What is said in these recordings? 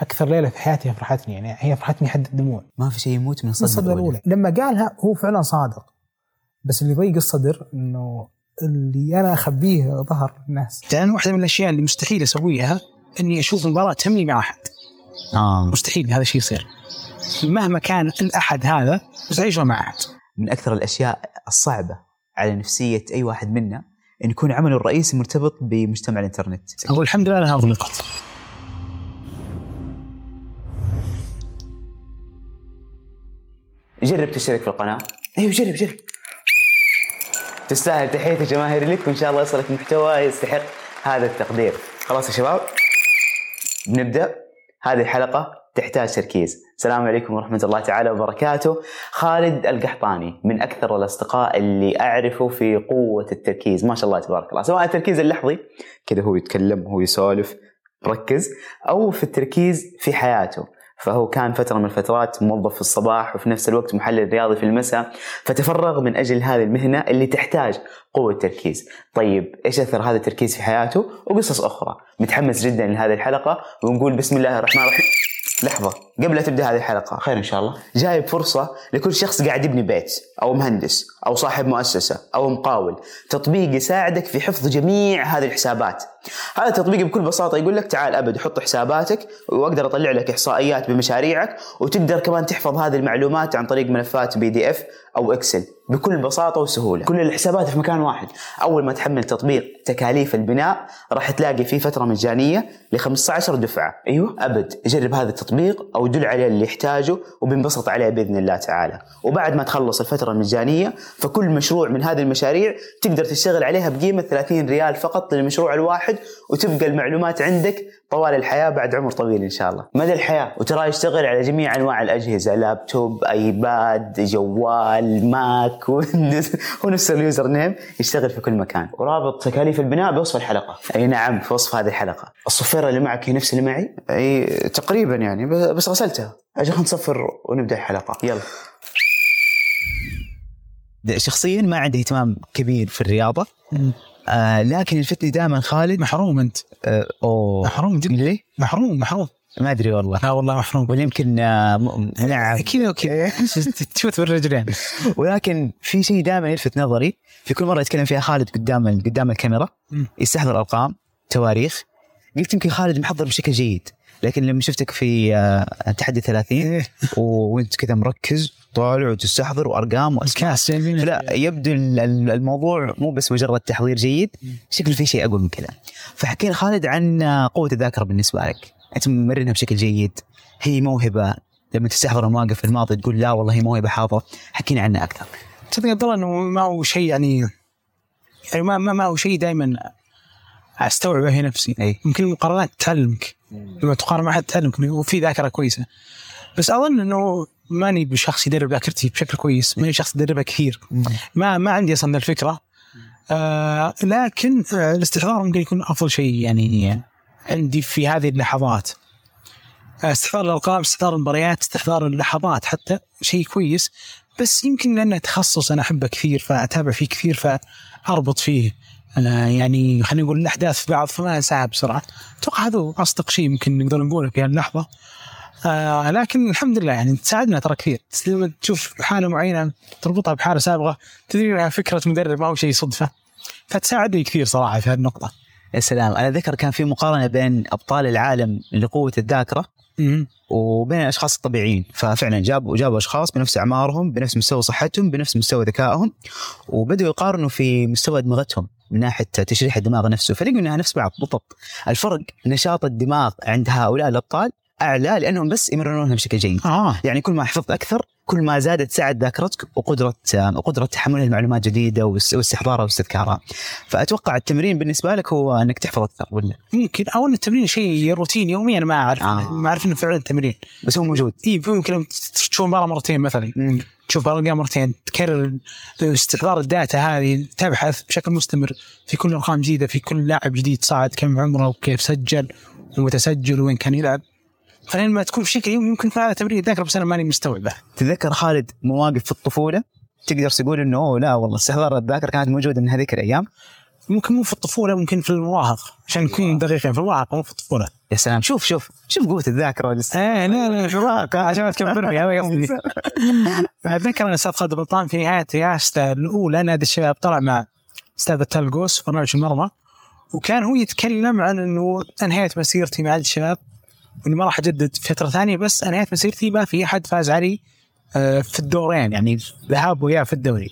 أكثر ليلة في حياتي فرحتني يعني هي فرحتني حد الدموع. ما في شيء يموت من الصدمة الأولى. لما قالها هو فعلا صادق. بس اللي يضيق الصدر إنه اللي أنا أخبيه ظهر الناس. لأن واحدة من الأشياء اللي مستحيل أسويها إني أشوف مباراه تمني مع أحد. آه. مستحيل هذا الشيء يصير. مهما كان الأحد هذا مستحيل اشوفه مع أحد. من أكثر الأشياء الصعبة على نفسية أي واحد منا إن يكون عمله الرئيسي مرتبط بمجتمع الإنترنت. أقول الحمد لله انها اغلقت جرب تشترك في القناة. أيوه جرب جرب تستاهل تحية الجماهير لك وإن شاء الله يصلك محتوى يستحق هذا التقدير. خلاص يا شباب نبدأ. هذه الحلقة تحتاج تركيز. السلام عليكم ورحمة الله تعالى وبركاته. خالد القحطاني من أكثر الأصدقاء اللي أعرفه في قوة التركيز. ما شاء الله تبارك الله. سواء التركيز اللحظي كذا هو يتكلم هو يسولف مركز أو في التركيز في حياته. فهو كان فترة من الفترات موظف في الصباح وفي نفس الوقت محلل رياضي في المساء فتفرغ من أجل هذه المهنة اللي تحتاج قوة تركيز. طيب إيش أثر هذا التركيز في حياته؟ وقصص أخرى. متحمس جدا لهذه الحلقة ونقول بسم الله الرحمن الرحيم. لحظة قبل لا تبدأ هذه الحلقة خير إن شاء الله. جايب فرصة لكل شخص قاعد يبني بيت أو مهندس أو صاحب مؤسسة أو مقاول. تطبيق يساعدك في حفظ جميع هذه الحسابات. هذا التطبيق بكل بساطة يقول لك تعال أبد حط حساباتك وأقدر أطلع لك إحصائيات بمشاريعك وتقدر كمان تحفظ هذه المعلومات عن طريق ملفات بي دي اف أو Excel بكل بساطة وسهولة. كل الحسابات في مكان واحد. أول ما تحمل تطبيق تكاليف البناء راح تلاقي فيه فترة مجانية ل 15 دفعة. أيوه. أبد جرب هذا التطبيق أو دل عليه اللي يحتاجه وبنبسط عليه بإذن الله تعالى. وبعد ما تخلص الفترة المجانية فكل مشروع من هذه المشاريع تقدر تشتغل عليها بقيمة 30 ريال فقط للمشروع الواحد. وتبقى المعلومات عندك طوال الحياة بعد عمر طويل إن شاء الله. مدى الحياة؟ وترى يشتغل على جميع أنواع الأجهزة لابتوب iPad جوال Mac Windows هو نفس ال username يشتغل في كل مكان. ورابط تكاليف البناء بوصف الحلقة. أي نعم في وصف هذه الحلقة. الصفيرة اللي معك هي نفس اللي معي؟ أي تقريبا يعني بس غسلتها. عشان نصفر ونبدأ الحلقة. يلا. شخصيا ما عندي اهتمام كبير في الرياضة. آه لكن يلفتني دائما خالد. محروم أنت. آه أوه. محروم جدا. ليه؟ محروم محروم. ما أدري والله. لا والله محروم. ولا يمكن آه نعم كذا وكذا تشوت بالرجلين ولكن في شيء دائما يلفت نظري. في كل مرة يتكلم فيها خالد قدام قدام الكاميرا. يستحضر ارقام تواريخ. قلت يمكن خالد محضر بشكل جيد لكن لما شفتك في آه، تحدي 30 إيه. وأنت كذا مركز طالع وتستحضر وأرقام وأسماء. جايبين لا يبدو ال- ال- الموضوع مو بس مجرد تحضير جيد شكله في شيء أقوى من كذا. فحكينا خالد عن قوة الذاكرة بالنسبة لك. أنت مرنها بشكل جيد. هي موهبة. لما تستحضر المواقف الماضيه تقول لا والله هي موهبة حاضره حكينا عنها أكثر. تصدق عبد الله إنه ما هو شيء يعني يعني ما ما, ما هو شيء دائما أستوعبه في نفسي. أي. يمكن المقارنات تعلمك لما تقارن مع أحد تعلمك وفي ذاكرة كويسة. بس أظن إنه ماني بشخص يدرب ذاكرتي بشكل كويس ماني شخص يدربها كثير. ما ما عندي أصلا الفكرة. آه لكن آه الاستحضار ممكن يكون أفضل شيء يعني عندي في هذه اللحظات. آه، استحضار الارقام استحضار المباريات استحضار اللحظات حتى شيء كويس. بس يمكن لأنه تخصص أنا أحبه كثير فأتابع فيه كثير فأربط فيه. أنا يعني خلينا نقول الأحداث في بعض فما أنساها بسرعة. أتوقع هذا أصدق شيء يمكن نقدر نقوله في هاللحظه آه لكن الحمد لله يعني تساعدنا ترى كثير. لما تشوف حالة معينة تربطها بحالة سابقة تدري إنها فكرة مدرب ما هو شيء صدفة. فتساعدني كثير صراحة في هذه النقطة. يا سلام. أنا ذكر كان في مقارنة بين أبطال العالم لقوه الذاكرة. وبين الأشخاص الطبيعيين. ففعلا جابوا جابوا أشخاص بنفس أعمارهم بنفس مستوى صحتهم بنفس مستوى ذكائهم وبدأوا يقارنوا في مستوى دماغتهم من ناحية تشريح الدماغ نفسه. فلقوا إنها نفس بعض بالضبط. الفرق نشاط الدماغ عند هؤلاء الأبطال أعلى لأنهم بس يمرنونها بشكل جيد. آه. يعني كل ما حفظت أكثر كل ما زادت سعه ذاكرتك وقدره وقدره تحمل المعلومات جديدة واس- واستحضارها واستذكارها. فأتوقع التمرين بالنسبة لك هو إنك تحفظ أكثر ولا؟ ممكن أو إن التمرين شيء روتين يومي أنا ما أعرف. آه. ما أعرف إنه فعلا تمرين بس هو موجود. اي ممكن لما تشوف مباراة مرتين مثلا. تشوف مباراة مرتين تكرر استحضار ال data هذه تبحث بشكل مستمر. في كل أرقام جديدة في كل لاعب جديد صعد كم عمره وكيف سجل ومتى سجل وين كان يلعب. فلما تكون بشكل يومي يمكن هذا تمرين الذاكره بس أنا ماني مستوعبه تذكر خالد مواقف في الطفولة؟ تقدر تقول إنه لا والله استحضار الذاكرة كانت موجودة من هذيك الأيام. ممكن مو في الطفولة ممكن في المراهقه عشان نكون دقيقين في المراهقه مو في الطفولة. يا سلام. شوف شوف شوف قوة الذاكرة لسه إيه لا لا في المراهقه عشان ما تكبرني هذا قصدي أتذكر ان الاستاذ خالد بطان في نهاية رئاسته الأولى نادي الشباب طلع مع أستاذ التلقوس برنامج المرمى. وكان هو يتكلم عن إنه أنهيت مسيرتي مع الشباب. واني ما راح أجدد فترة ثانية بس انهيت مسيرتي ما في أحد فاز علي آه، في الدورين يعني ذهاب واياب في الدوري.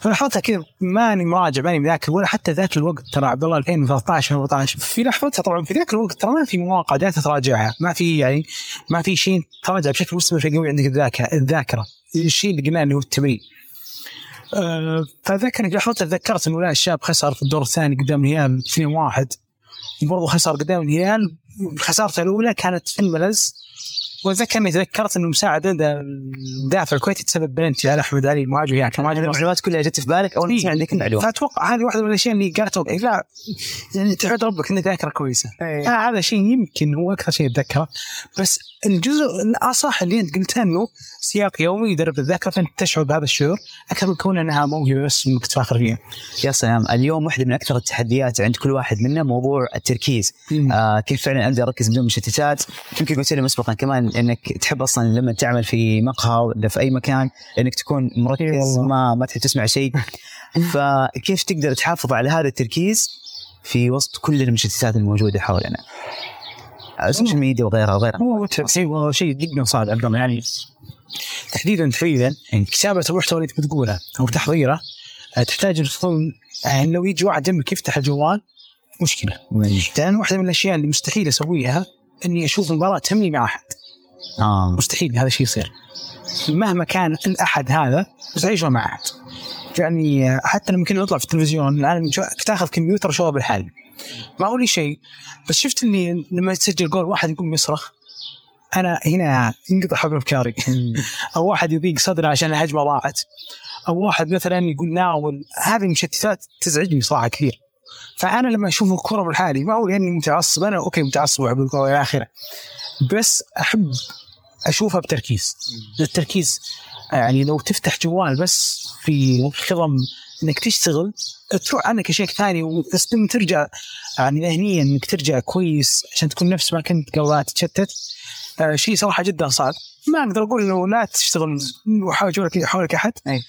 فلحظتها كذا ماني مراجع ماني مذاكر ولا حتى ذاك الوقت ترى عبد الله 2013 2014 في لحظتها طبعا في ذاك الوقت ترى ما في مواقع داتا تراجعها ما في يعني ما في شيء تراجع بشكل مستمر في قوي عندك الذاكرة الذاكرة الشيء اللي قلناه اللي هو التمرين. أه فذكر لحظتها تذكرت إنه لا الشاب خسر في الدور الثاني قدام الهلال 2-1 وبرضه خسر قدام الهلال خسارته الأولى كانت في الملز. واتذكر اني تذكرت إنه مساعد الدافع الكويتي تسبب بلنتي على أحمد علي المهاجم يعني. مهاجم المعلومات كلها جت في بالك اول إيه. عندك المعلومة. فأتوقع هذه واحدة من الأشياء اللي قالت أوكي، لا يعني تحمد ربك إنك ذاكره كويسة. إيه. آه هذا شيء يمكن هو أكثر شيء اتذكره بس الجزء الأصح اللي أنت قلته انه سياق يومي يدرب الذاكرة فأنت تشعر بهذا الشعور. أكثر من كون انها موهبه بس انك تفاخر فيها. يا سلام. اليوم واحدة من أكثر التحديات عند كل واحد منا موضوع التركيز. آه كيف فعلا أبدأ أركز بدون مشتتات؟ يمكن قلت لي مسبقا كمان إنك تحب أصلا لما تعمل في مقهى ولا في أي مكان إنك تكون مركز والله. ما ما تحب تسمع شيء. فكيف تقدر تحافظ على هذا التركيز في وسط كل المشتتات الموجودة حولنا؟ السوشيال ميديا وغيرها وغيرها. هو شيء هو شيء جدا صعب عبد الله يعني تحديدا تحديدا كتابة المحتوى اللي تبي تقوله أو تحضيره آه، تحتاج تكون يعني لو يجي واحد جنبك يفتح الجوال مشكلة. لأن واحدة من الأشياء اللي مستحيل أسويها إني أشوف مباراة تهمني مع أحد. آه. مستحيل هذا الشيء يصير. مهما كان الأحد هذا مستحيل مع أحد. يعني آه، حتى لما كنا نطلع في التلفزيون الآن شو- كنت اخذ كمبيوتر وشوفه بالحال ما هو لي شيء. بس شفت إني لما تسجل جول واحد يقوم يصرخ. أنا هنا ينقطع حبل أفكاري. أو واحد يضيق صدره عشان الهجمة ضاعت. أو واحد مثلا يقول ناول. هذه المشتتات تزعجني صراحة كثير. فأنا لما أشوف الكرة بالحالي ما هو لاني متعصب. أنا أوكي متعصب وأحب الكره إلى آخره. بس أحب أشوفها بتركيز. التركيز يعني لو تفتح جوال بس في خضم إنك تشتغل تروح عنك اشياء ثانية بس لما ترجع يعني ذهنيا إنك ترجع كويس عشان تكون نفس ما كنت قبل تتشتت. آه شيء صراحة جدا صعب. ما أقدر أقول إنه لا تشتغل وحاول جوالك حولك أحد. أي.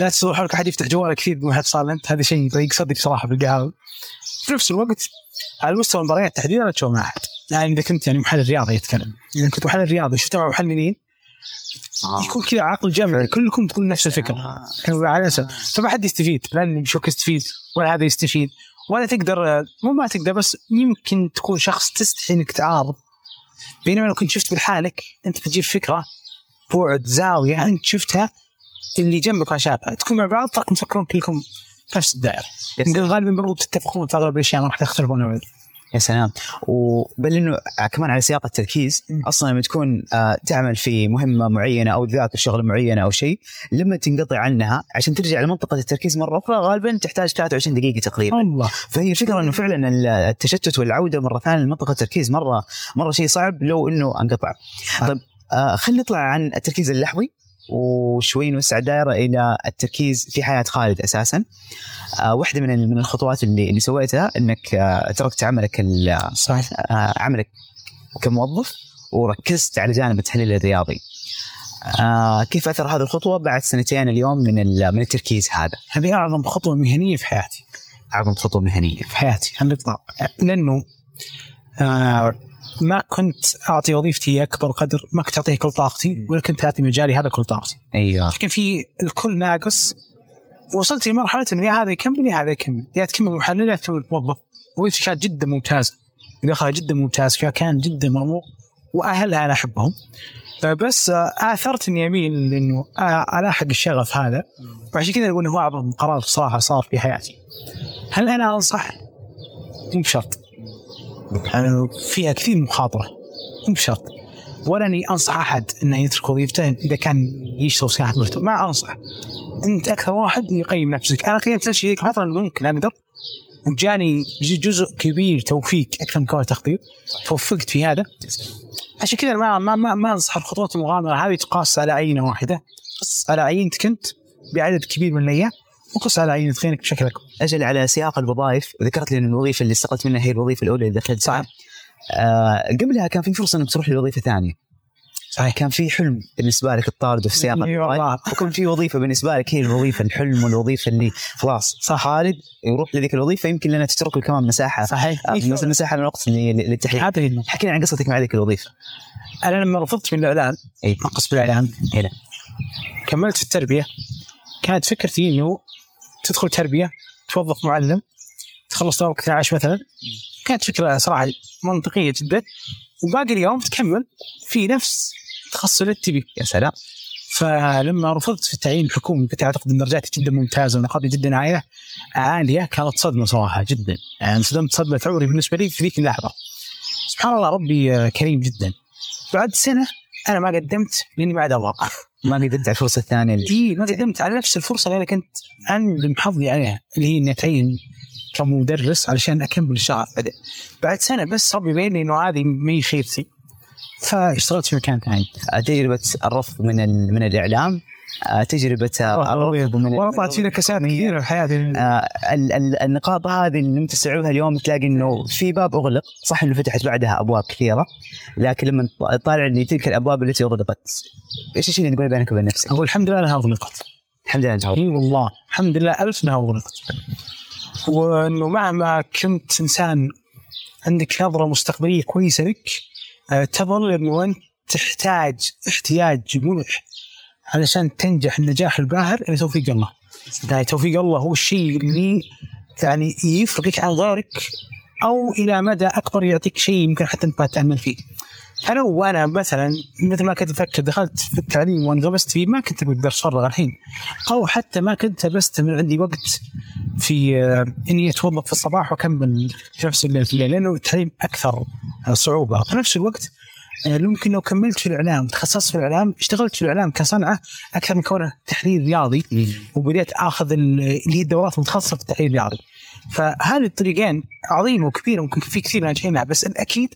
لا تشتغل حولك أحد يفتح جوالك كثير بدون ما حد صار انت هذا شيء يضيق صدري بصراحه في القهوه في نفس الوقت على مستوى المباريات تحديدا لا تشوف مع أحد. يعني إذا كنت يعني محلل رياضي يتكلم. إذا كنت محلل رياضي شفت مع محللين يكون كذا عقل جمعي كلكم تقول نفس الفكرة. كانوا على أساس فما حد يستفيد لا اللي يستفيد ولا هذا يستفيد ولا تقدر مو ما تقدر بس يمكن تكون شخص تستحي إنك تعارض. بينما لو كنت شفت بالحالك أنت بتجيب فكرة بعد زاوية أنت شفتها اللي جنبك ما شافها تكون مع بعض تراكم تفكرون كلكم نفس الدائرة. غالبا برضو تتفقون في أغلب الأشياء ما راح تختلفون ابدا. يا سلام. وبل إنه كمان على سياق التركيز أصلا لما تكون آه، تعمل في مهمة معينة أو تذاكر شغله معينة أو شيء لما تنقطع عنها عشان ترجع لمنطقة التركيز مرة أخرى غالبا تحتاج 23 دقيقة تقريبا. الله. فهي الفكرة إنه فعلا التشتت والعودة مرة ثانية لمنطقة التركيز مرة مرة شيء صعب لو إنه انقطع. طيب آه خلينا نطلع عن التركيز اللحظي. وشوي نوسع الدائره إلى التركيز في حياة خالد أساسا. آه واحدة من من الخطوات اللي اللي سويتها إنك آه تركت عملك صحيح آه عملك كموظف وركزت على جانب التحليل الرياضي. آه كيف أثر هذه الخطوة بعد سنتين اليوم من من التركيز هذا؟ هذه أعظم خطوة مهنية في حياتي أعظم خطوة مهنية. في حياتي على الاطلاق لأنه آه ما كنت أعطي وظيفتي أكبر قدر ما كنت اعطيها كل طاقتي ولا كنت اعطي مجالي هذا كل طاقتي. أيوه. لكن في الكل ناقص وصلت لمرحله إنه يا هذا يكمل يا هذا يكمل. يا تكمل محلل يا تكمل موظف وظيفتي كانت جدا ممتازة. دخلها جدا ممتاز فيها كان جدا مرموق وأهلها أنا أحبهم. بس آه، آثرت اني اميل إنه آه، ألاحق الشغف هذا. وعشان كذا أقول انه هو أعظم قرار صراحة صار في حياتي. هل أنا أنصح؟ مو بشرط. يعني فيها كثير مخاطرة. مو بشرط. ولا اني أنصح أحد إنه يترك وظيفته إذا كان يشتغل صيانة مرتب. ما انصح أنت أكثر واحد يقيم نفسك. أنا قيمت نفسي فتره ممكن أقدر وجاني ج- جزء كبير توفيق أكثر من كون تخطيط. توفقت في هذا. عشان كذا ما ما ما, ما أنصح الخطوات المغامرة هذه تقاس على عينة واحدة. على عينتك أنت بعدد كبير من الأيام. وقص على عين خينك بشكل اكبر أجل على سياق الوظائف وذكرت لي إن الوظيفة اللي استقلت منها هي الوظيفة الأولى اللي دخلت. صح. آه قبلها كان في فرصة إنك تروح لوظيفة ثانية. صحيح. كان في حلم بالنسبة لك الطارد في سياق. وكان في وظيفة بالنسبة لك هي الوظيفة الحلم والوظيفة اللي خلاص. صح. خالد يروح لذيك الوظيفة يمكن لنا تترك له كمان مساحة. صحيح. آه، هذا هي النقطة. حكينا عن قصتك مع ذيك الوظيفة. أنا لما رفضت من الإعلان إي. نقص بالإعلان. هنا كملت في التربية. كانت فكرتي إنه تدخل تربية توظف معلم تخلص دورك 12 مثلا. كانت فكرة صراحة منطقية جدا. وباقي اليوم تكمل في نفس التخصص اللي تبيه. يا سلام. فلما رفضت في التعيين الحكومي كنت أعتقد إن درجاتي جدا ممتازة ونقاطي جدا عالية. عالية كانت صدمة صراحة جدا. يعني صدمت صدمة عمري بالنسبة لي في ذيك اللحظة. سبحان الله ربي كريم جدا. بعد سنة أنا ما قدمت لأني ما عاد أبغى. ما قدرت على الفرصة الثانية اللي اي ما قدمت على نفس الفرصة اللي أنا كنت انعم حظي عليها اللي هي إني أتعين كمدرس علشان أكمل الشغف بعدين بعد سنة بس يبين لي إنه هذه ما هي خيرتي. فاشتغلت في مكان ثاني. تجربه الرفض من من الإعلام تجربة الرفض من والله طلعت فينا كساد كثيرة في حياتي. آه، ال- ال- النقاط هذه اللي تستوعبها اليوم تلاقي إنه في باب أغلق. صح إنه فتحت بعدها أبواب كثيرة لكن لما تطالع ان تلك الأبواب التي أغلقت إيش الشيء اللي تقول بينك وبين نفسك؟ أقول الحمد لله إنها أغلقت. الحمد لله انت إي والله الحمد لله ألف إنها أغلقت. وإنه مهما كنت إنسان عندك نظرة مستقبلية كويسة لك آه، تظل إنه أنت تحتاج احتياج ملح علشان تنجح النجاح الباهر إلى توفيق الله. يعني توفيق الله هو الشيء اللي يعني يفرقك عن غيرك أو إلى مدى أكبر يعطيك شيء يمكن حتى أنت تأمل فيه. أنا وأنا مثلا مثل ما كنت أفكر دخلت في التعليم وانغمست فيه ما كنت بقدر اتفرغ الحين أو حتى ما كنت بستمر عندي وقت في آه، إني أتوظف في الصباح وأكمل في نفس الليل في الليل لأنه التعليم أكثر صعوبة في نفس الوقت ممكن لو كملت في الإعلام تخصصت في الإعلام اشتغلت في الإعلام كصنعة أكثر من كونه تحليل رياضي وبديت آخذ ال- اللي هي الدورات المتخصصة في التحليل الرياضي. فهذه الطريقين عظيمه وكبيرة ممكن في كثير ناجحين بس الأكيد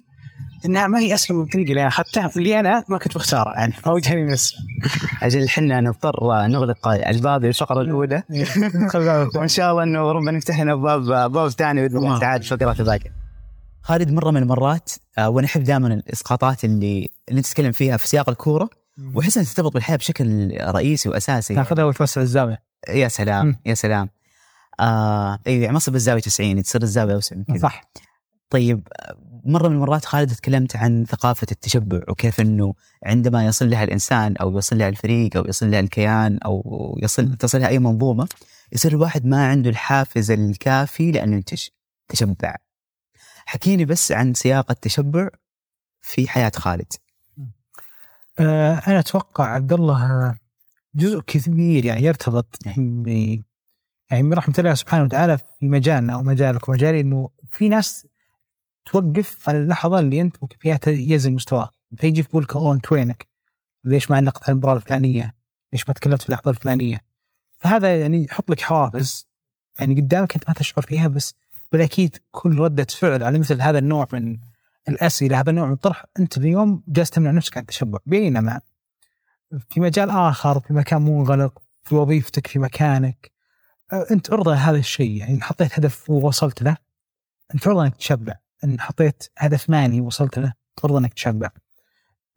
إنها ما هي اسلم من الطريقة اللي أنا اخذتها اللي أنا ما كنت بختارها يعني أو جاني بس أجل إحنا نضطر نغلق الباب الفقره الأولى. وإن شاء الله إنه ربنا يفتح لنا ابواب ابواب ثانية باذن الله تعالى الفقرات الباقيه. خالد مرة من المرات آه، وأنا أحب دائما الإسقاطات اللي اللي تتكلم فيها في سياق الكورة. واحس انها ترتبط بالحياة بشكل رئيسي وأساسي. تاخذها وتوسع الزاوية. يا سلام. يا سلام. آه إي منصب الزاويه 90 تصير الزاوية أوسع من كذا. صح. طيب مرة من المرات خالد تكلمت عن ثقافة التشبع وكيف إنه عندما يصل لها الإنسان أو يصل لها الفريق أو يصل لها الكيان أو يصل تصل لها أي منظومة يصير الواحد ما عنده الحافز الكافي لأنه ينتج تشبع. حكيني بس عن سياق التشبع في حياة خالد آه، أنا أتوقع عبد الله جزء كبير يعني يرتبط ب يعني من رحمة الله سبحانه وتعالى في مجالنا أو مجالك ومجالي إنه في ناس توقف على اللحظة اللي أنت فيها ينزل مستواك فيجي يقول لك اوه انت وينك؟ ليش ما نقطع المباراه الفلانية؟ ليش ما تكلمت في اللحظه الفلانية؟ فهذا يعني يحط لك حوافز يعني قدامك أنت ما تشعر فيها بس بالأكيد كل ردة فعل على مثل هذا النوع من الأسئلة هذا النوع من الطرح أنت اليوم جالس تمنع نفسك عن التشبع. بينما في مجال آخر في مكان منغلق في وظيفتك في مكانك آه، أنت ارضى هذا الشيء. يعني إن حطيت هدف ووصلت له أنت ارضى أنك تشبع. إن حطيت هدف مالي ووصلت له ارضى أنك تشبع.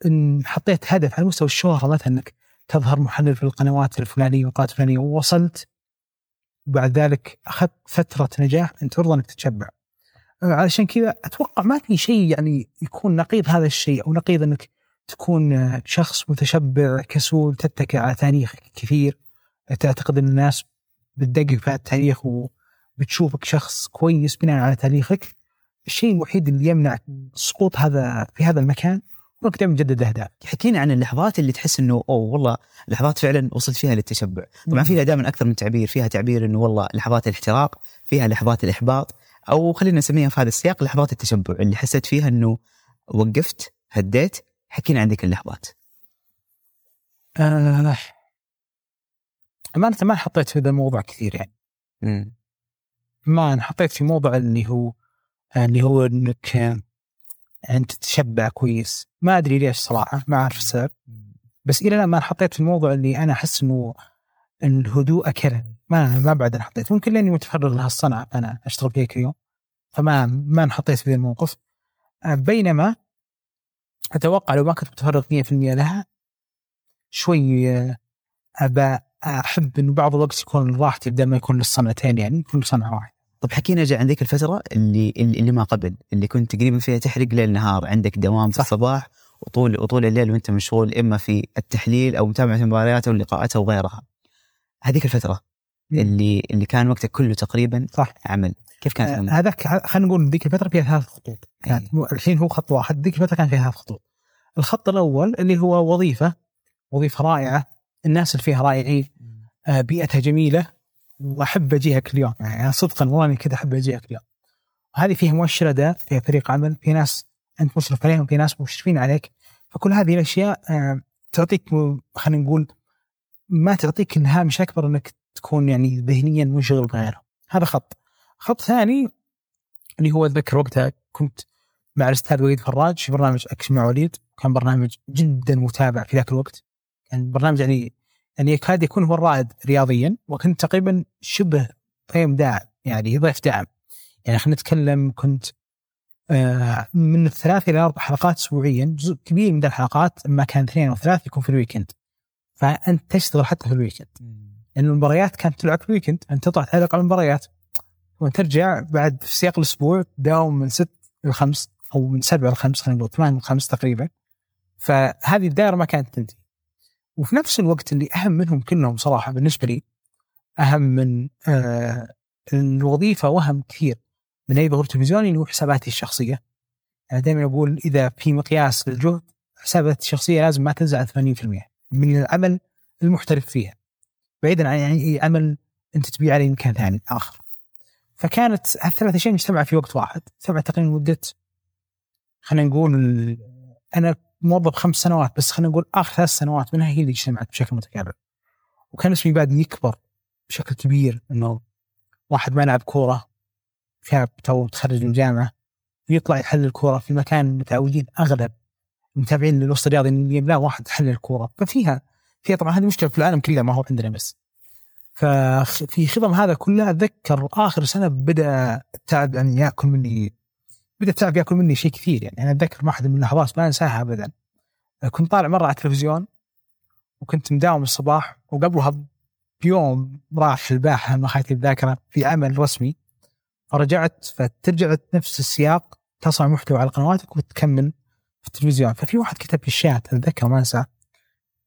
إن حطيت هدف على مستوى الشهرة مثلا إنك تظهر محلل في القنوات الفلانية والقنوات الفلانية ووصلت بعد ذلك أخذت فترة نجاح انت ارضى أنك تتشبع. علشان كذا أتوقع ما في شيء يعني يكون نقيض هذا الشيء أو نقيض أنك تكون شخص متشبع كسول تتكئ على تاريخك كثير. تعتقد أن الناس بتدقق في التاريخ وبتشوفك شخص كويس بناء على تاريخك. الشيء الوحيد اللي يمنع سقوط هذا في هذا المكان دائما تجدد أهداف. حكينا عن اللحظات اللي تحس إنه أوه والله لحظات فعلا وصلت فيها للتشبع. طبعا فيها دائما أكثر من تعبير. فيها تعبير إنه والله لحظات الاحتراق فيها لحظات الإحباط أو خلينا نسميها في هذا السياق لحظات التشبع. اللي حسيت فيها إنه وقفت هديت حكينا عن ذيك اللحظات. آه أمانة ما حطيت في هذا الموضوع كثير يعني. مم. ما انحطيت في موضوع اللي هو اللي هو إنك أنت تتشبع كويس. ما أدري ليش صراحة ما أعرف السبب. بس إلى الآن ما انحطيت في الموضوع اللي أنا أحس إنه الهدوء اكلني ما ما بعد أنا حطيت. ممكن لأني متفرغ لهالصنعة. فانا أشتغل فيها كل يوم. فما ما انحطيت في ذا الموقف. آه، بينما أتوقع لو ما كنت متفرغ 100% لها شوي آه، ابى أحب إنه بعض الوقت يكون راحتي بدل ما يكون للصنعتين. يعني يكون لصنعه واحدة. طب حكينا جا عندك الفترة اللي اللي ما قبل اللي كنت تقريبا فيها تحرق ليل نهار عندك دوام في صح. الصباح وطول وطول الليل وأنت مشغول إما في التحليل أو متابعة المباريات أو اللقاءات أو غيرها هذيك الفترة. اللي اللي كان وقتك كله تقريبا صح عمل كيف كانت آه،؟ هذاك خلينا نقول ذيك الفترة فيها ثلاث خطوط كانت إيه. مو- الحين هو خط واحد ذيك الفترة كان فيها ثلاث خطوط الخط الأول اللي هو وظيفة وظيفة رائعة الناس اللي فيها رائعين آه، بيئتها جميلة وأحب أجيها كل يوم. يعني أنا صدقا والله إني كذا أحب أجيها كل يوم. وهذه فيها مؤشر اداء فيها فريق عمل في ناس أنت مشرف عليهم في ناس مشرفين عليك. فكل هذه الأشياء آه، تعطيك خلينا نقول ما تعطيك الهامش أكبر إنك تكون يعني ذهنيا منشغل بغيره هذا خط. خط ثاني اللي هو أتذكر وقتها كنت مع الأستاذ وليد فراج في برنامج أكشن مع وليد. كان برنامج جدا متابع في ذاك الوقت. كان برنامج يعني يعني يكاد يكون هو الرائد رياضيا وكنت تقريبا شبه ضيف داعم يعني ضيف دعم يعني خلينا نتكلم كنت آه، من الثلاث إلى أربع حلقات اسبوعيا جزء كبير من الحلقات ما كان اثنين أو ثلاث يكون في ال weekend. فأنت تشتغل حتى في ال weekend. لأن المباريات كانت تلعب في ال weekend أنت تطلع تعلق على المباريات. وأنت ترجع بعد في سياق الأسبوع تداوم من ست إلى خمس أو من سبعه إلى خمس خلينا نقول ثمان لخمس تقريبا. فهذه الدائرة ما كانت تنتهي. وفي نفس الوقت اللي أهم منهم كلهم صراحة بالنسبة لي أهم من آه الوظيفة وهم كثير من أي ظهور تلفزيوني اللي هو حساباتي الشخصية. أنا دائما أقول إذا في مقياس للجهد حساباتي الشخصية لازم ما تنزل عن 80% من العمل المحترف فيها. بعيدا عن يعني أي عمل أنت تبيع عليه مكان ثاني آخر. فكانت هالثلاث أشياء مجتمعة في وقت واحد. تبع تقريبا مده خلينا نقول أنا موظف خمس سنوات بس خلينا نقول آخر ثلاث سنوات منها هي اللي اجتمعت بشكل متكرر. وكان اسمي بعد يكبر بشكل كبير إنه واحد ما يلعب كورة شاب تو متخرج من الجامعة يطلع يحلل الكوره في مكان متعودين أغلب المتابعين للوسط الرياضي اللي لا واحد يحلل الكوره ففيها فيها طبعا هذه مشكلة في العالم كله ما هو عندنا بس. ففي خضم هذا كله أتذكر آخر سنة بدأ التعب يعني يأكل مني بدأ التعب يأكل مني شيء كثير يعني. أنا أتذكر واحدة من اللحظات ما أنساها ابدا. كنت طالع مرة على التلفزيون وكنت مداوم الصباح وقبلها بيوم راح الباحة ما خايت الذاكرة في عمل رسمي. فرجعت فترجع نفس السياق تصنع محتوى على قنواتك وتكمل في التلفزيون. ففي واحد كتب في الشات أتذكر ما انسى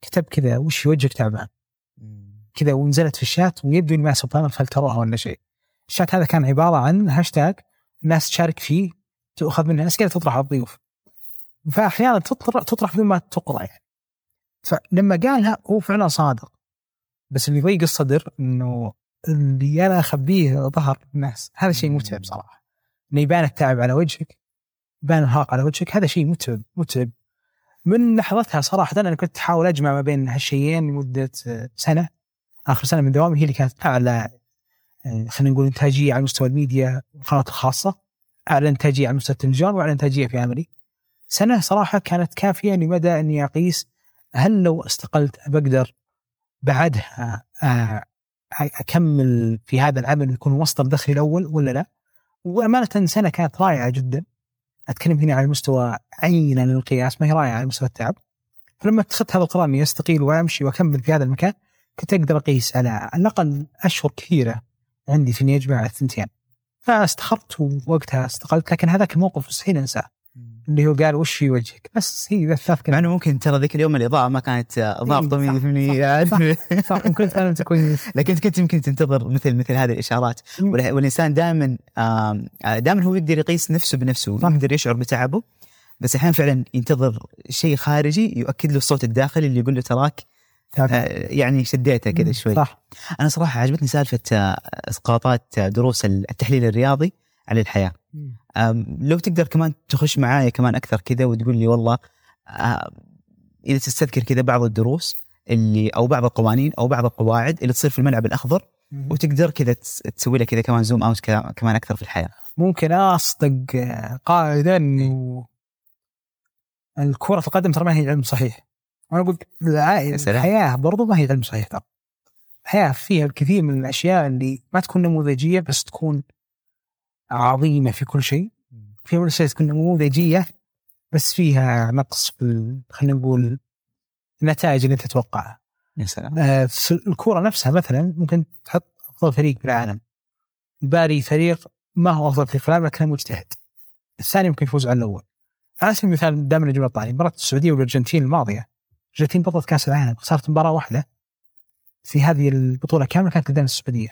كتب كذا وش وجهك تعبان؟ كذا ونزلت في الشات ويبدو إني ما سبحان فلتروها ولا شيء الشات هذا كان عبارة عن هاشتاج الناس تشارك فيه تؤخذ منها كذا تطرح على الضيوف. فأحيانا تطرح تطرح بدون ما تقرأ يعني. فلما قالها هو فعلا صادق. بس اللي يضيق الصدر إنه اللي أنا اخبيه ظهر الناس هذا شيء متعب صراحة. إنه يبان التعب على وجهك يبان الارهاق على وجهك هذا شيء متعب متعب. من لحظتها صراحة أنا كنت أحاول أجمع ما بين هالشيئين لمدة سنة. آخر سنة من دوامي هي اللي كانت أعلى خلينا نقول إنتاجية على مستوى الميديا والقنوات الخاصة. اعلى انتاجيه على مستوى التلفزيون واعلى انتاجيه في عملي سنة صراحة كانت كافية لمدى أني أقيس هل لو استقلت بقدر بعدها أكمل في هذا العمل يكون مصدر دخلي الأول ولا لا؟ وأمانة سنة كانت رائعة جدا. أتكلم هنا على مستوى عينا للقياس ما هي رائعة على مستوى التعب. فلما اتخذت هذا القرار أني أستقيل وأمشي وأكمل في هذا المكان كنت أقدر أقيس على على الأقل أشهر كثيرة عندي في أني أجمع الثنتين. فاستخرت ووقتها استقلت لكن هذاك الموقف مستحيل انساه اللي هو قال وش في وجهك؟ بس هي الثلاث مع إنه ممكن ترى ذيك اليوم الإضاءة ما كانت ضابطه 100% صح ممكن فعلا كويس لكن كنت يمكن تنتظر مثل مثل هذه الإشارات. والإنسان دائما دائما هو يقدر يقيس نفسه بنفسه يقدر يشعر بتعبه. بس أحيانا فعلا ينتظر شيء خارجي يؤكد له الصوت الداخلي اللي يقول له تراك يعني شديته كذا شوي. صح. أنا صراحة عجبتني سالفة إسقاطات دروس التحليل الرياضي على الحياة. لو تقدر كمان تخش معايا كمان أكثر كذا وتقول لي والله إذا تستذكر كذا بعض الدروس اللي أو بعض القوانين أو بعض القواعد اللي تصير في الملعب الأخضر وتقدر كذا تسوي لها كذا كمان زوم أوت كمان أكثر في الحياة. ممكن أصدق قاعدة انه الكرة القدم ترى ما هي علم صحيح. وأنا قلت الحياة برضو ما هي علم صحيح ترى. الحياة فيها الكثير من الأشياء اللي ما تكون نموذجية بس تكون عظيمة في كل شيء. في من الاشياء تكون نموذجية بس فيها نقص في خلينا نقول النتائج اللي أنت تتوقعها. يا سلام. آه، الكورة نفسها مثلا ممكن تحط أفضل فريق في العالم. الباري فريق ما هو أفضل فريق في العالم لكنه مجتهد. الثاني ممكن يفوز على الأول. على سبيل المثال دائما نجيب الطاري مباراة السعودية والأرجنتين الماضية. الارجنتين بطلت كأس العالم خسرت مباراة واحدة في هذه البطولة كاملة كانت قدام السعودية.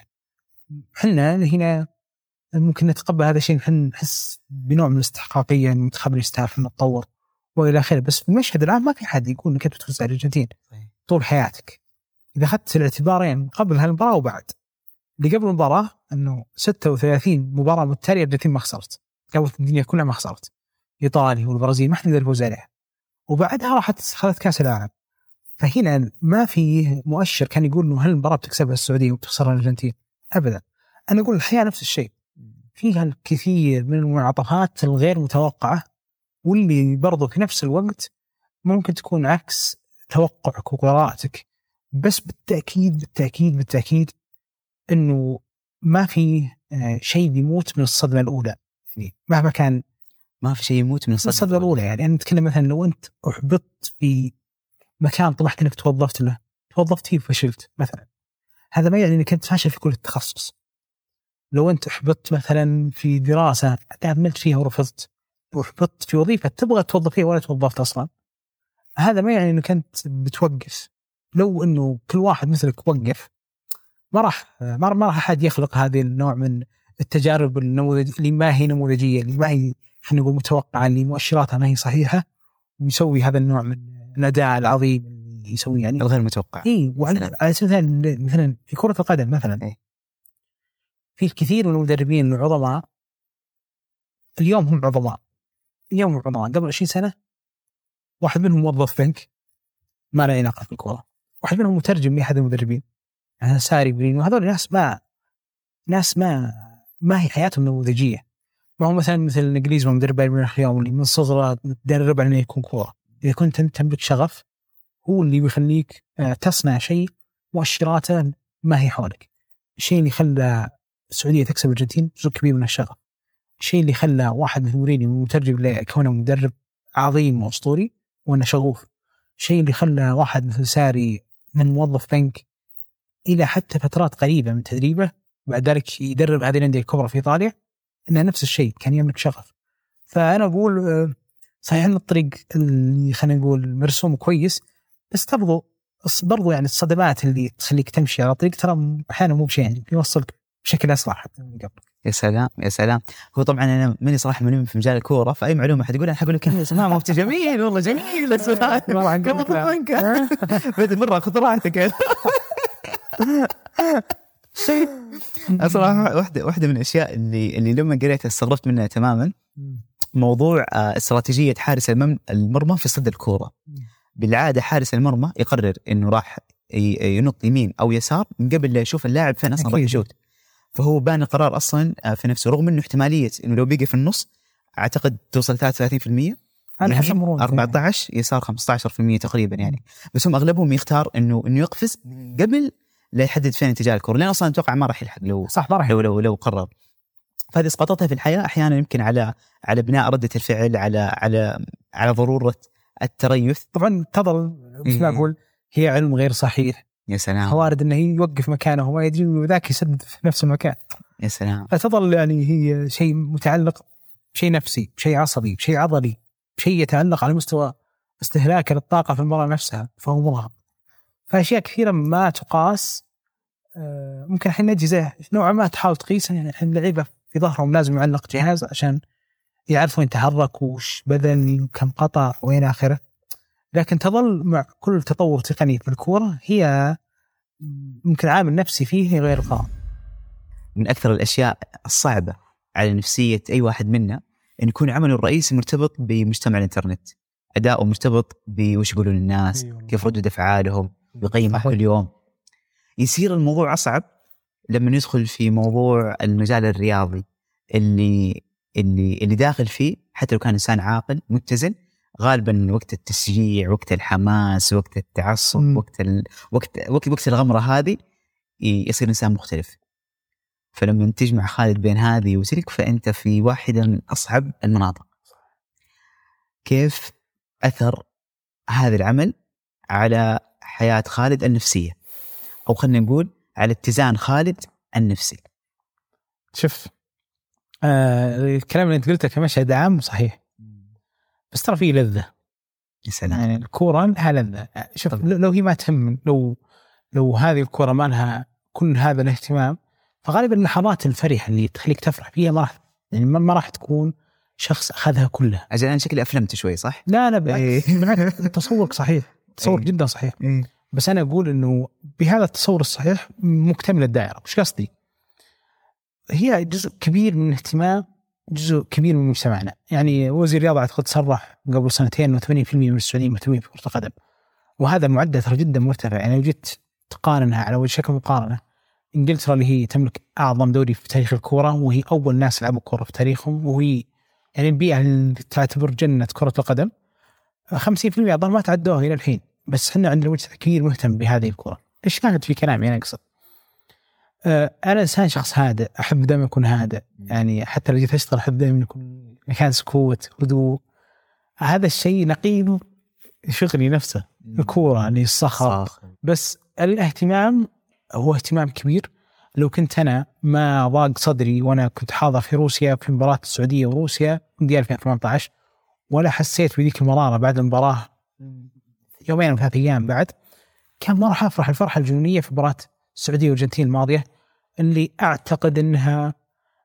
إحنا هنا ممكن نتقبل هذا الشيء نحن نحس بنوع من الاستحقاقية إن المنتخب يستاهل انه نتطور وإلى آخره. بس في المشهد الآن ما في حد يقول إنك بتفوز على الأرجنتين. طول حياتك. إذا أخذت الاعتبارين قبل هالمباراة وبعد اللي قبل المباراة إنه 36 مباراة متتالية الارجنتين ما خسرت. قبل الدنيا كلها ما خسرت. إيطاليا والبرازيل ما حد يقدر يفوز عليها. وبعدها راحت اخذت كاس العالم. فهنا ما في مؤشر كان يقول إنه هل المباراة بتكسبها السعودية وبتخسرها الأرجنتين؟ ابدا. أنا أقول الحياة نفس الشيء. فيها الكثير من المنعطفات الغير متوقعة واللي برضو في نفس الوقت ممكن تكون عكس توقعك وقراءتك. بس بالتأكيد بالتأكيد بالتأكيد إنه ما في آه، شيء بيموت من الصدمة الأولى. يعني مهما كان ما في شيء يموت من الصدمة. الصدمه الاولى يعني. أنا نتكلم مثلا لو أنت أحبطت في مكان طمحت إنك توظفت له توظفت فيه وفشلت مثلا. هذا ما يعني إنك أنت فاشل في كل التخصص. لو أنت أحبطت مثلا في دراسة عملت فيها ورفضت وأحبطت في وظيفة تبغى توظف فيها ولا توظفت أصلا. هذا ما يعني إنك أنت بتوقف. لو إنه كل واحد مثلك وقف ما راح ما ما راح أحد يخلق هذه النوع من التجارب النموذج اللي ما هي نموذجية اللي ما هي خلينا نقول متوقعة اللي مؤشراتها ما هي صحيحة ويسوي هذا النوع من الأداء العظيم اللي يسويه يعني. الغير متوقع. اي وعلى سبيل المثال مثلا في كرة القدم مثلا. إيه. في الكثير من المدربين العظماء اليوم هم عظماء. اليوم هم عظماء. قبل 20 سنة واحد منهم موظف بنك ما له علاقة في الكوره واحد منهم مترجم لأحد المدربين. يعني ساري برينو هذول ناس ما ناس ما ما هي حياتهم نموذجية. ما هو مثلا مثل الانجليز مدرب بايرن ميونخ اليوم اللي من صغره متدرب على إنه يكون كورة. إذا كنت أنت تملك شغف هو اللي بيخليك آه، تصنع شيء مؤشراته ما هي حولك. الشيء اللي خلى السعودية تكسب الأرجنتين جزء كبير من الشغف. الشيء اللي خلى واحد مثل مورينيو مترجم لكونه مدرب عظيم وأسطوري وانه شغوف. الشيء اللي خلى واحد مثل ساري من موظف بنك إلى حتى فترات قريبة من تدريبه بعد ذلك يدرب هذه الأندية الكبرى في إيطاليا إنه نفس الشيء كان يملك شغف. فأنا أقول آه، صحيح إن الطريق اللي خلينا نقول مرسوم كويس بس برضو برضو يعني الصدمات اللي تخليك تمشي على طريق ترى أحيانا مو بشيء يعني يوصلك بشكل أسرع حتى من قبل. يا سلام يا سلام. هو طبعا أنا ماني صراحة ملم في مجال الكورة فأي معلومة حتقول أنا حقول لك سلام مفتي جميل والله جميل. والله قبل بدت مرة خذ راحتك. صراحة واحدة واحدة من الأشياء اللي اللي لما قريتها استغربت منها تماما. موضوع آه، استراتيجية حارس المرمى في صد الكورة. بالعادة حارس المرمى يقرر إنه راح ينط يمين أو يسار من قبل لا يشوف اللاعب فين أصلا راح. يشوت. فهو بان القرار أصلا آه، في نفسه رغم إنه احتمالية إنه لو بقي في النص أعتقد توصل 33% هذا حسب مرونته 14 يسار 15% تقريبا يعني. بس هم أغلبهم يختار انه إنه يقفز قبل لا يحدد فين اتجاه الكره لأن أصلا أتوقع ما راح يلحق لو صح ما راح لو لو لو قرر. فهذه اسقاطاتها في الحياة أحيانا يمكن على على بناء ردة الفعل على على على ضرورة التريث. طبعا تظل مثل ما إيه. أقول هي علم غير صحيح. يا سلام. وارد إنه يوقف مكانه وما يدري وذاك يسدد في نفس المكان. يا سلام. فتظل يعني هي شيء متعلق بشيء نفسي بشيء عصبي بشيء عضلي بشيء يتعلق على مستوى استهلاك للطاقة في المراه نفسها فهو مرهق فأشياء كثيرة ما تقاس ممكن الحين الاجهزه نوعا ما تحاول تقيسها. يعني الحين اللعيبة في ظهرهم لازم يعلق جهاز عشان يعرفوا وين تحرك وش بذل وكم قطع وين آخره. لكن تظل مع كل تطور تقني في الكورة هي ممكن عامل نفسي فيه غير قائم من أكثر الأشياء الصعبة على نفسية أي واحد منا إن يكون عمله الرئيسي مرتبط بمجتمع الإنترنت. أداؤه مرتبط بوش يقولون الناس أيوة. كيف ردود أفعالهم يقيمها صحيح. كل يوم. يصير الموضوع أصعب لما ندخل في موضوع المجال الرياضي اللي اللي اللي داخل فيه حتى لو كان إنسان عاقل متزن غالبا وقت التشجيع وقت الحماس وقت التعصب مم. وقت ال... وقت وقت وقت الغمرة هذه يصير إنسان مختلف. فلما تجمع خالد بين هذه وتلك فأنت في واحدة من أصعب المناطق. كيف أثر هذا العمل على حياة خالد النفسية؟ أو خلينا نقول على اتزان خالد النفسي. شوف آه الكلام اللي أنت قلته كمشهد عام صحيح. بس ترى فيه لذة. يا سلام. يعني الكورة لها لذة. شوف لو لو هي ما تهم لو لو هذه الكورة ما لها كل هذا الاهتمام فغالبا اللحظات الفرحة اللي تخليك تفرح فيها ما راح يعني ما راح تكون شخص أخذها كلها. أجل أنا شكلي أفلمت شوي صح؟ لا لا بالعكس. بالعكس تصورك صحيح. تصور إيه. جدا صحيح. بس أنا أقول إنه بهذا التصور الصحيح مكتمل الدائرة. وش قصدي؟ هي جزء كبير من اهتمام جزء كبير من مجتمعنا. يعني وزير الرياضة أعتقد صرح قبل سنتين إنه 80% من السعوديين مهتمين بكرة القدم. وهذا معدل ترى جدا مرتفع. يعني لو جيت تقارنها على وجه شكل مقارنة إنجلترا اللي هي تملك أعظم دوري في تاريخ الكورة وهي أول ناس لعبوا كورة في تاريخهم وهي يعني البيئة اللي تعتبر جنة كرة القدم 50% اظن ما تعدوها إلى الحين. بس إحنا عندنا مجتمع كبير مهتم بهذه الكرة. إيش كانت في كلامي؟ أنا أقصد. آه، أنا إنسان شخص هادئ أحب دائما أكون هادئ. يعني حتى لو جيت أشتغل أحب دائما يكون مكان سكوت هدوء. هذا الشيء نقيض شغلي نفسه. الكورة اللي الصخر. بس الاهتمام هو اهتمام كبير. لو كنت أنا ما ضاق صدري وأنا كنت حاضر في روسيا في مباراة السعودية وروسيا مونديال 2018 ولا حسيت بذيك المرارة بعد المباراة يومين أو ثلاث أيام بعد كان ما راح افرح الفرحة الجنونية في مباراة السعودية والأرجنتين الماضية اللي أعتقد إنها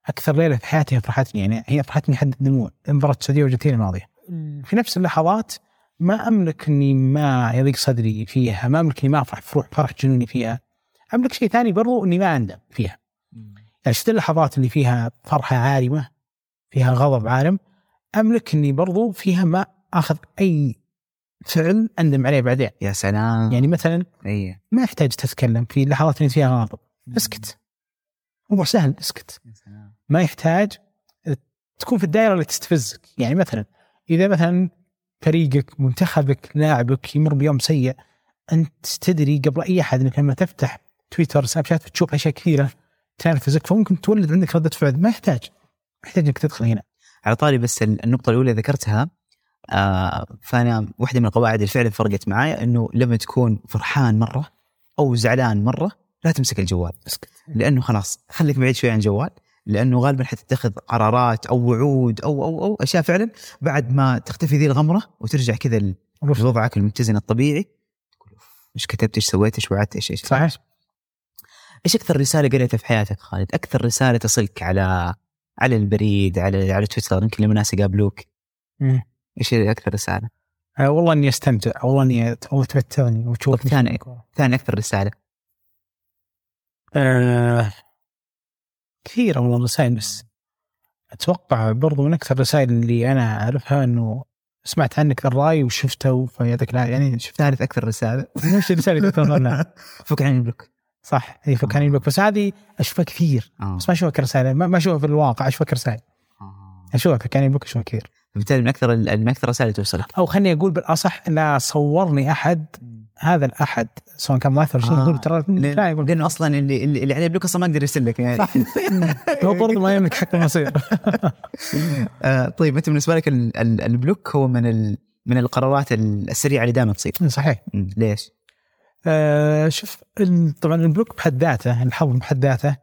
أكثر ليلة في حياتي فرحتني يعني هي فرحتني حد الدموع مباراة السعودية والأرجنتين الماضية. في نفس اللحظات ما أملك إني ما يضيق صدري فيها، ما أملك إني ما أفرح فرح فرح جنوني فيها. أملك شيء ثاني برضو إني ما أندم فيها. يعني شفت اللحظات اللي فيها فرحة عارمة فيها غضب عارم أملك إني برضو فيها ما أخذ أي فعل أندم عليه بعدين. يا سلام. يعني مثلا إي. ما يحتاج تتكلم في اللحظات اللي فيها غاضب اسكت. موضوع سهل اسكت. يا سلام. ما يحتاج تكون في الدائرة اللي تستفزك. يعني مثلا إذا مثلا فريقك منتخبك لاعبك يمر بيوم سيء أنت تدري قبل أي أحد إنك لما تفتح تويتر سناب شات تشوف أشياء كثيرة تنرفزك فممكن تولد عندك ردة فعل. ما يحتاج. ما يحتاج إنك تدخل هنا. على طاري بس ال- النقطة الأولى ذكرتها. آه فأنا واحدة من القواعد اللي فعلا فرقت معايا إنه لما تكون فرحان مرة أو زعلان مرة لا تمسك الجوال. اسكت لأنه خلاص خليك بعيد شوي عن الجوال. لأنه غالبا حتتخذ قرارات أو وعود أو أو أو أشياء فعلا بعد ما تختفي ذي الغمرة وترجع كذا لوضعك المتزن الطبيعي. تقول إيش كتبت؟ إيش سويت؟ إيش وعدت؟ إيش إيش. صحيح. إيش أكثر رسالة قريتها في حياتك خالد؟ أكثر رسالة تصلك على على البريد على على تويتر؟ يمكن لما ناس يقابلوك. إيش هي أكثر رسالة؟ آه والله إني أستمتع. والله إني والله تمتعني وتشوف طب ثاني ثاني أكثر رسالة. آه كثيرة والله الرسائل بس أتوقع برضو من أكثر الرسائل اللي أنا أعرفها إنه سمعت عنك الرأي وشفته فيعطيك العافيه يعني شفت ثالث أكثر رسالة. نفس الرساله اللي تذكرها فك عن ال block صح. هي فكاني بك بس هذه أشوفها كثير. آه. بس ما اشوفها كرسائل ما أشوفها في الواقع أشوفها كرسائل. آه. اشوفها فكاني بك أشوفها كثير. بالتالي من أكثر من أكثر الرسائل اللي توصلك أو خليني أقول بالأصح لا صورني أحد هذا الأحد سواء كان مؤثر شيء آه. يقول ترى لا يقول لأنه أصلا اللي اللي عليه block أصلا ما يقدر يرسل لك يعني صح هو برضه ما يملك حق المصير آه طيب أنت بالنسبة لك ال- ال- ال block هو من من القرارات ال- السريعة اللي دائما تصير صحيح. ليش؟ آه شوف طبعا ال block بحد ذاته الحظر بحد ذاته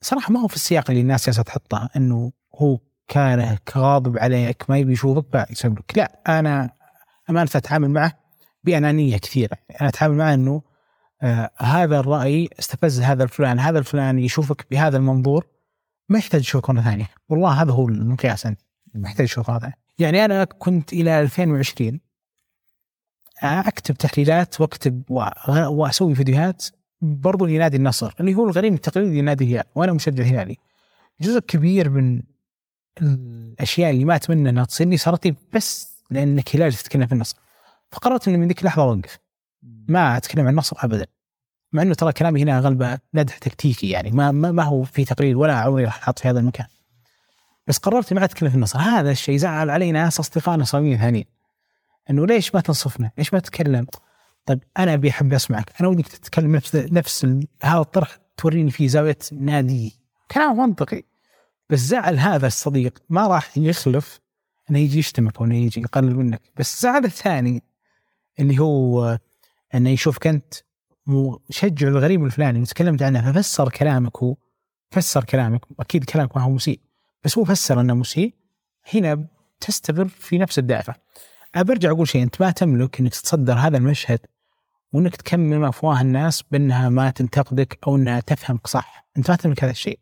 صراحة ما هو في السياق اللي الناس جالسة تحطه إنه هو كارهك غاضب عليك ما يبي يشوفك block لا أنا امانه أتعامل معه بأنانية كثيرة. أنا أتعامل معه إنه آه هذا الرأي استفز هذا الفلان هذا الفلان يشوفك بهذا المنظور ما يحتاج يشوفك مره ثانية. والله هذا هو المقياس عندي ما يحتاج يشوفك مره ثانية. يعني أنا كنت إلى 2020 أكتب تحليلات وأكتب وأسوي فيديوهات برضو لنادي النصر اللي هو الغريم التقليدي لنادي الهلال وأنا مشجع هلالي جزء كبير من الأشياء اللي ما أتمنى إنها تصير لي صارت لي بس لأنك هلال تتكلم في النصر. فقررت إني من ذيك اللحظة أوقف. ما أتكلم عن النصر ابدا. مع إنه ترى كلامي هنا غالبا مدح تكتيكي يعني. ما ما, هو في تقليد ولا عمري راح أحط في هذا المكان. بس قررت ما أتكلم في النصر. هذا الشيء زعل علي ناس اصدقاء نصراويين ثانيين. إنه ليش ما تنصفنا؟ ليش ما تتكلم؟ طيب أنا أبي أحب أسمعك. أنا ودك تتكلم نفس نفس هذا الطرح توريني فيه زاوية نادي كلام منطقي. بس زعل هذا الصديق ما راح يخلف إنه يجي يشتمك أو إنه يجي يقلل منك. بس زعل الثاني اللي هو إنه يشوفك أنت مشجع الغريب الفلاني اللي تكلمت عنه ففسر كلامك هو فسر كلامك أكيد كلامك ما هو مسيء بس هو فسر إنه مسيء. هنا تستمر في نفس الدائرة. برجع أقول شيء أنت ما تملك إنك تتصدر هذا المشهد وإنك تكمم أفواه الناس بأنها ما تنتقدك أو إنها تفهمك صح، أنت ما تملك هذا الشيء.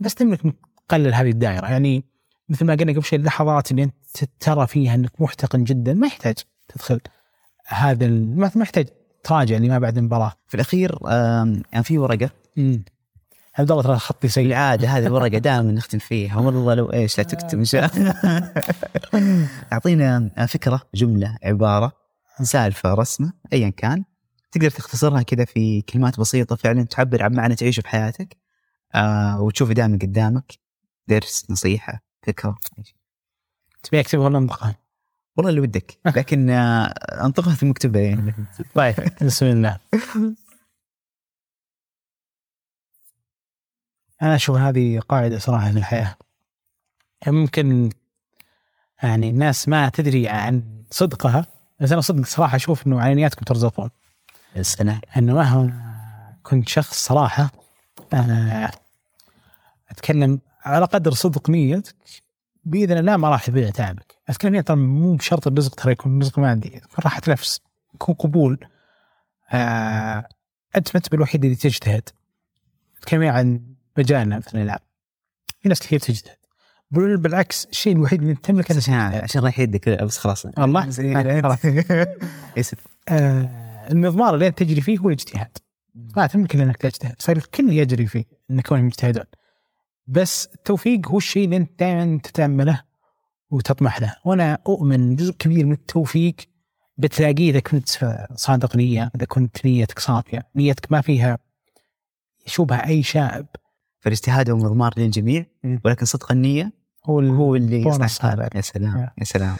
بس تملك انك تقلل هذه الدائرة، يعني مثل ما قلنا قبل شوي اللحظات اللي أنت ترى فيها أنك محتقن جدا ما يحتاج تدخل هذا ما يحتاج تراجع اللي ما بعد المباراة. في الأخير يعني في ورقة. عبد الله ترى خطي سيء بالعاده هذه الورقة دائما نختم فيها؟ والله لو إيش لا تكتب إن شاء الله. أعطينا فكرة جملة عبارة سالفة رسمة ايا كان. تقدر تختصرها كذا في كلمات بسيطة فعلا تعبر عن معنى تعيشه في حياتك آه وتشوفه دائما قدامك. درس نصيحة فكرة تبي اكتبها ولا أنطقها؟ والله اللي ودك لكن آه أنطقها ثم اكتبها يعني طيب بسم الله. أنا أشوف هذه قاعدة صراحة في الحياة. ممكن يعني الناس ما تدري عن صدقها بس أنا صدق صراحة أشوف إنه على نياتكم ترزقون. السنة إنه مهما كنت شخص صراحة أنا أتكلم على قدر صدق نيتك بإذن الله ما راح يضيع تعبك. هنا ترى مو بشرط الرزق ترى يكون رزق مادي، يكون راحة نفس، يكون قبول. آه أنت ما أنت الوحيد اللي تجتهد. أتكلم هنا عن مجالنا مثلا الالعاب. في ناس كثير تجتهد. بل بالعكس الشيء الوحيد اللي تملكه أنك عشان. عشان رايح يدك بس خلاص الله خلاص. آه، المضمار اللي أنت تجري فيه هو الاجتهاد ما تملك إلا أنك تجتهد فالكل يجري فيه إن كونهم يجتهدون بس التوفيق هو الشيء اللي أنت دائما تتامله وتطمح له وأنا أؤمن جزء كبير من التوفيق بتلاقيه إذا كنت صادق نية إذا كنت نيتك صافية نيتك ما فيها يشوبها أي شائب فالاجتهاد هو مضمار للجميع. ولكن صدق النية هو ال- هو اللي يصنع. يا سلام. يا سلام